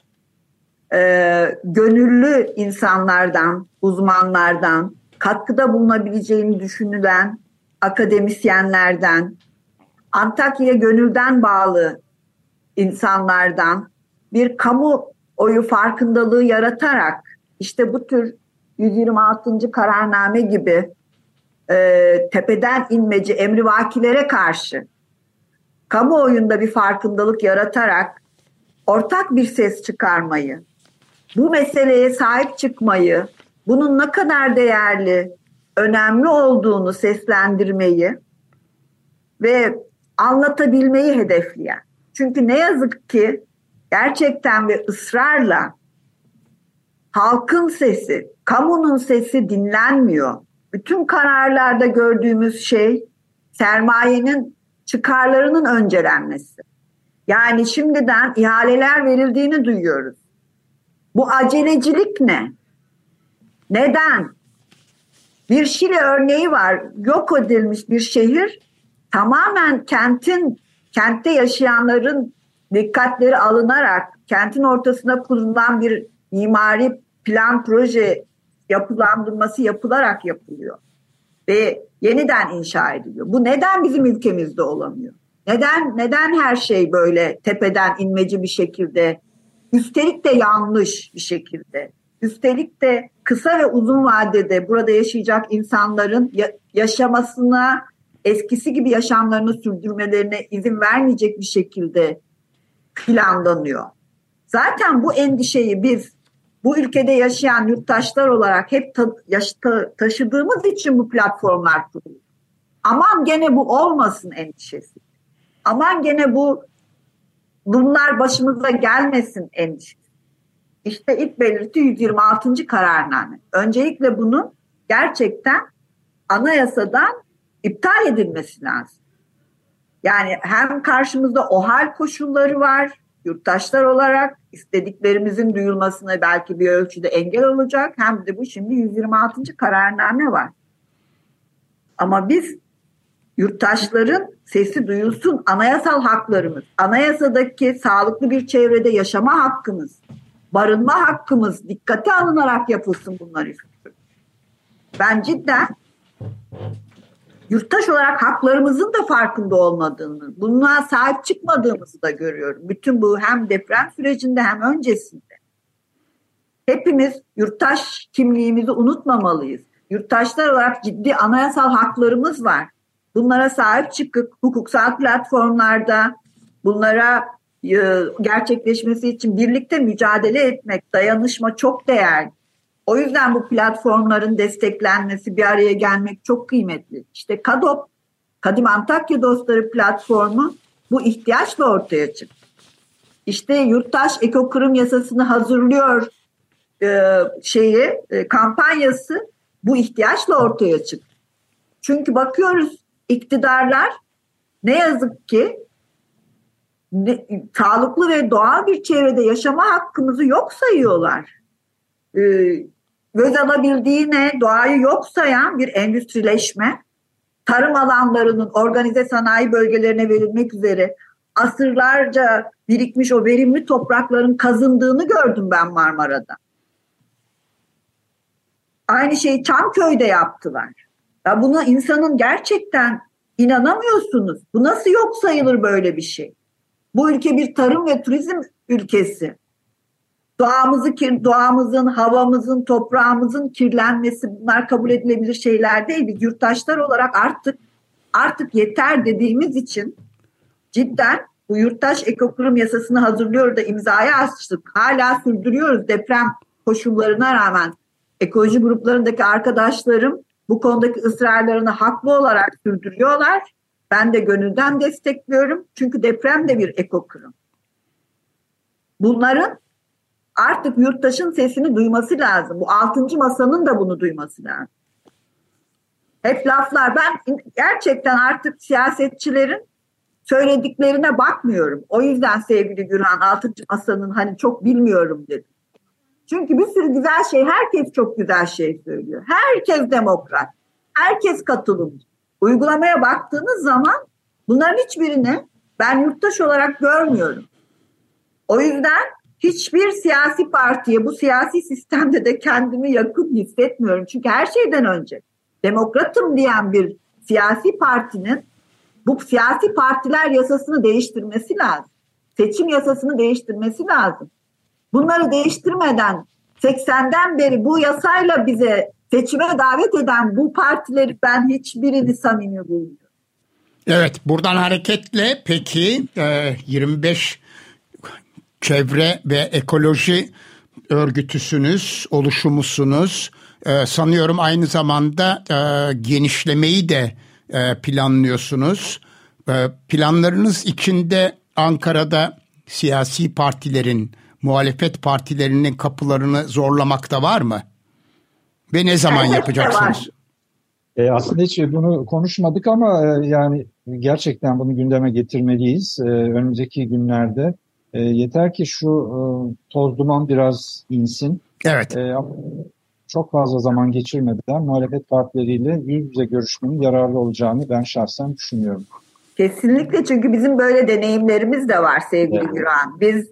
e, gönüllü insanlardan, uzmanlardan, katkıda bulunabileceğini düşünülen akademisyenlerden, Antakya'ya gönülden bağlı insanlardan bir kamu oyu farkındalığı yaratarak işte bu tür 126. kararname gibi e, tepeden inmeci emrivakilere karşı kamuoyunda bir farkındalık yaratarak ortak bir ses çıkarmayı, bu meseleye sahip çıkmayı, bunun ne kadar değerli, önemli olduğunu seslendirmeyi ve anlatabilmeyi hedefleyen. Çünkü ne yazık ki gerçekten ve ısrarla halkın sesi, kamunun sesi dinlenmiyor. Bütün kararlarda gördüğümüz şey sermayenin çıkarlarının öncelenmesi. Yani şimdiden ihaleler verildiğini duyuyoruz. Bu acelecilik ne? Neden? Bir Şili örneği var. Yok edilmiş bir şehir tamamen kentin, kentte yaşayanların dikkatleri alınarak kentin ortasına kurulan bir mimari plan proje yapılandırması yapılarak yapılıyor. Ve yeniden inşa ediliyor. Bu neden bizim ülkemizde olamıyor? Neden neden her şey böyle tepeden inmeci bir şekilde, üstelik de yanlış bir şekilde, üstelik de kısa ve uzun vadede burada yaşayacak insanların yaşamasına eskisi gibi yaşamlarını sürdürmelerine izin vermeyecek bir şekilde planlanıyor. Zaten bu endişeyi biz bu ülkede yaşayan yurttaşlar olarak hep ta, yaş, ta, taşıdığımız için bu platformlar kuruluyor. Aman gene bu olmasın endişesi. Aman gene bu bunlar başımıza gelmesin endişesi. İşte ilk belirti 126. kararname. Öncelikle bunun gerçekten anayasadan iptal edilmesi lazım. Yani hem karşımızda o koşulları var, yurttaşlar olarak istediklerimizin duyulmasına belki bir ölçüde engel olacak. Hem de bu şimdi 126. kararname var. Ama biz yurttaşların sesi duyulsun, anayasal haklarımız, anayasadaki sağlıklı bir çevrede yaşama hakkımız, barınma hakkımız dikkate alınarak yapılsın bunlar. Ben cidden yurttaş olarak haklarımızın da farkında olmadığını, bunlara sahip çıkmadığımızı da görüyorum. Bütün bu hem deprem sürecinde hem öncesinde. Hepimiz yurttaş kimliğimizi unutmamalıyız. Yurttaşlar olarak ciddi anayasal haklarımız var. Bunlara sahip çıkıp hukuksal platformlarda bunlara e, gerçekleşmesi için birlikte mücadele etmek, dayanışma çok değerli. O yüzden bu platformların desteklenmesi, bir araya gelmek çok kıymetli. İşte KADOP, Kadim Antakya Dostları platformu bu ihtiyaçla ortaya çıktı. İşte yurttaş ekokırım yasasını hazırlıyor e, şeyi e, kampanyası bu ihtiyaçla ortaya çıktı. Çünkü bakıyoruz iktidarlar ne yazık ki ne, sağlıklı ve doğal bir çevrede yaşama hakkımızı yok sayıyorlar. Ee, göz alabildiğine doğayı yok sayan bir endüstrileşme, tarım alanlarının organize sanayi bölgelerine verilmek üzere asırlarca birikmiş o verimli toprakların kazındığını gördüm ben Marmara'da. Aynı şeyi Çamköy'de yaptılar. Ya buna insanın gerçekten inanamıyorsunuz. Bu nasıl yok sayılır böyle bir şey? Bu ülke bir tarım ve turizm ülkesi. Doğamızı, doğamızın, havamızın, toprağımızın kirlenmesi bunlar kabul edilebilir şeyler değil. Biz yurttaşlar olarak artık artık yeter dediğimiz için cidden bu yurttaş ekokurum yasasını hazırlıyor da imzaya açtık. Hala sürdürüyoruz deprem koşullarına rağmen. Ekoloji gruplarındaki arkadaşlarım bu konudaki ısrarlarını haklı olarak sürdürüyorlar. Ben de gönülden destekliyorum. Çünkü deprem de bir ekokırım. Bunların artık yurttaşın sesini duyması lazım. Bu altıncı masanın da bunu duyması lazım. Hep laflar. Ben gerçekten artık siyasetçilerin söylediklerine bakmıyorum. O yüzden sevgili Gürhan altıncı masanın hani çok bilmiyorum dedim. Çünkü bir sürü güzel şey, herkes çok güzel şey söylüyor. Herkes demokrat, herkes katılımcı. Uygulamaya baktığınız zaman bunların hiçbirini ben yurttaş olarak görmüyorum. O yüzden hiçbir siyasi partiye bu siyasi sistemde de kendimi yakın hissetmiyorum. Çünkü her şeyden önce demokratım diyen bir siyasi partinin bu siyasi partiler yasasını değiştirmesi lazım. Seçim yasasını değiştirmesi lazım. Bunları değiştirmeden 80'den beri bu yasayla bize seçime davet eden bu partileri ben hiçbirini samimi bulmuyorum. Evet buradan hareketle peki 25 e, çevre ve ekoloji örgütüsünüz, oluşumusunuz. E, sanıyorum aynı zamanda e, genişlemeyi de planlıyorsunuz. Planlarınız içinde Ankara'da siyasi partilerin muhalefet partilerinin kapılarını zorlamakta var mı? Ve ne zaman yapacaksınız? E, aslında hiç bunu konuşmadık ama e, yani gerçekten bunu gündeme getirmeliyiz. E, önümüzdeki günlerde e, yeter ki şu e, toz duman biraz insin. Evet. E, çok fazla zaman geçirmeden muhalefet partileriyle yüz yüze görüşmenin yararlı olacağını ben şahsen düşünüyorum. Kesinlikle çünkü bizim böyle deneyimlerimiz de var sevgili evet. Güran. Biz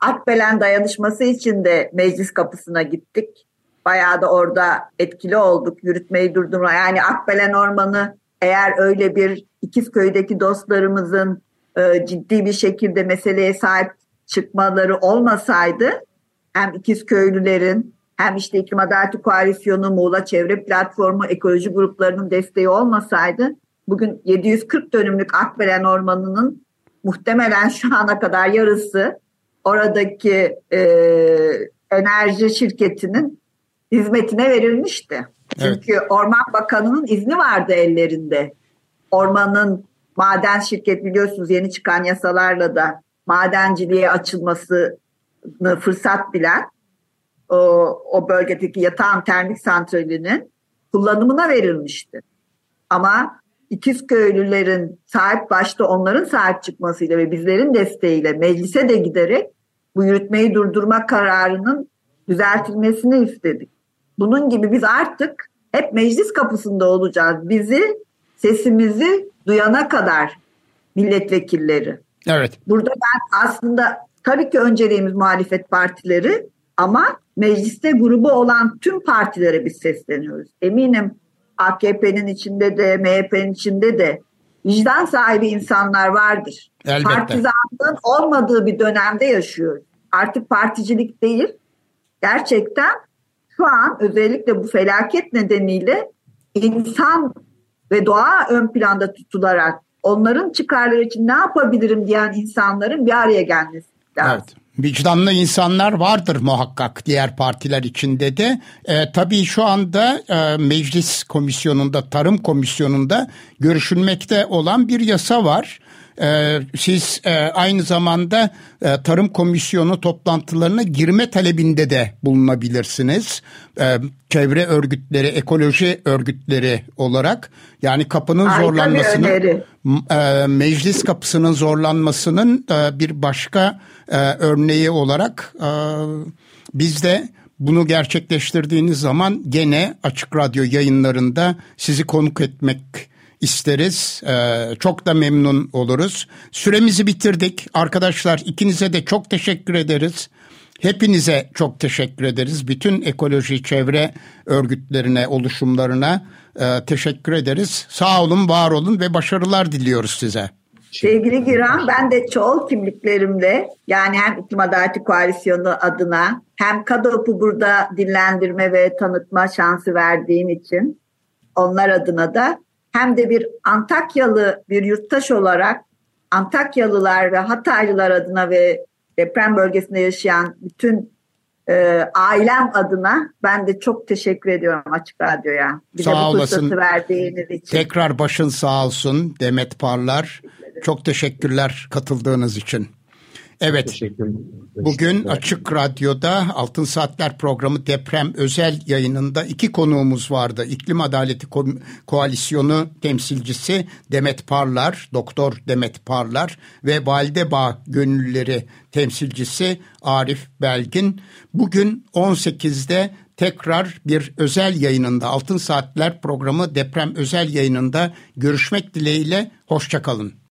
Akbelen dayanışması için de meclis kapısına gittik. Bayağı da orada etkili olduk. Yürütmeyi durdurma. Yani Akbelen Ormanı eğer öyle bir İkizköy'deki dostlarımızın e, ciddi bir şekilde meseleye sahip çıkmaları olmasaydı hem İkizköylülerin hem işte İklim Adaleti Koalisyonu, Muğla Çevre Platformu, ekoloji gruplarının desteği olmasaydı bugün 740 dönümlük Akbelen Ormanı'nın muhtemelen şu ana kadar yarısı oradaki e, enerji şirketinin hizmetine verilmişti. Evet. Çünkü Orman Bakanı'nın izni vardı ellerinde. Ormanın maden şirket biliyorsunuz yeni çıkan yasalarla da madenciliğe açılmasını fırsat bilen o, o bölgedeki yatağın termik santralinin kullanımına verilmişti. Ama İkizköylülerin sahip başta onların sahip çıkmasıyla ve bizlerin desteğiyle meclise de giderek bu yürütmeyi durdurma kararının düzeltilmesini istedik. Bunun gibi biz artık hep meclis kapısında olacağız. Bizi sesimizi duyana kadar milletvekilleri. Evet. Burada ben aslında tabii ki önceliğimiz muhalefet partileri ama mecliste grubu olan tüm partilere biz sesleniyoruz. Eminim AKP'nin içinde de MHP'nin içinde de vicdan sahibi insanlar vardır. Elbette. Partizanlığın olmadığı bir dönemde yaşıyoruz. Artık particilik değil, gerçekten şu an özellikle bu felaket nedeniyle insan ve doğa ön planda tutularak onların çıkarları için ne yapabilirim diyen insanların bir araya gelmesi lazım. Evet. Vicdanlı insanlar vardır muhakkak diğer partiler içinde de. E, tabii şu anda e, meclis komisyonunda, tarım komisyonunda görüşülmekte olan bir yasa var. Ee, siz e, aynı zamanda e, Tarım Komisyonu toplantılarına girme talebinde de bulunabilirsiniz. Ee, çevre örgütleri, ekoloji örgütleri olarak yani kapının Harika zorlanmasının e, meclis kapısının zorlanmasının bir başka örneği olarak biz de bunu gerçekleştirdiğiniz zaman gene Açık Radyo yayınlarında sizi konuk etmek isteriz. Ee, çok da memnun oluruz. Süremizi bitirdik. Arkadaşlar ikinize de çok teşekkür ederiz. Hepinize çok teşekkür ederiz. Bütün ekoloji çevre örgütlerine, oluşumlarına e, teşekkür ederiz. Sağ olun, var olun ve başarılar diliyoruz size. Sevgili Giran, ben de çoğul kimliklerimle yani hem İklim Adaleti Koalisyonu adına hem KADOP'u burada dinlendirme ve tanıtma şansı verdiğin için onlar adına da hem de bir Antakyalı bir yurttaş olarak Antakyalılar ve Hataylılar adına ve deprem bölgesinde yaşayan bütün e, ailem adına ben de çok teşekkür ediyorum Açık Radyo'ya. Bir sağ bu olasın. verdiğiniz için. Tekrar başın sağ olsun Demet Parlar. Çok teşekkürler katıldığınız için. Evet. Bugün Açık Radyo'da Altın Saatler programı deprem özel yayınında iki konuğumuz vardı. İklim Adaleti Ko- Koalisyonu temsilcisi Demet Parlar, Doktor Demet Parlar ve Validebağ Gönüllüleri temsilcisi Arif Belgin. Bugün 18'de tekrar bir özel yayınında Altın Saatler programı deprem özel yayınında görüşmek dileğiyle hoşçakalın.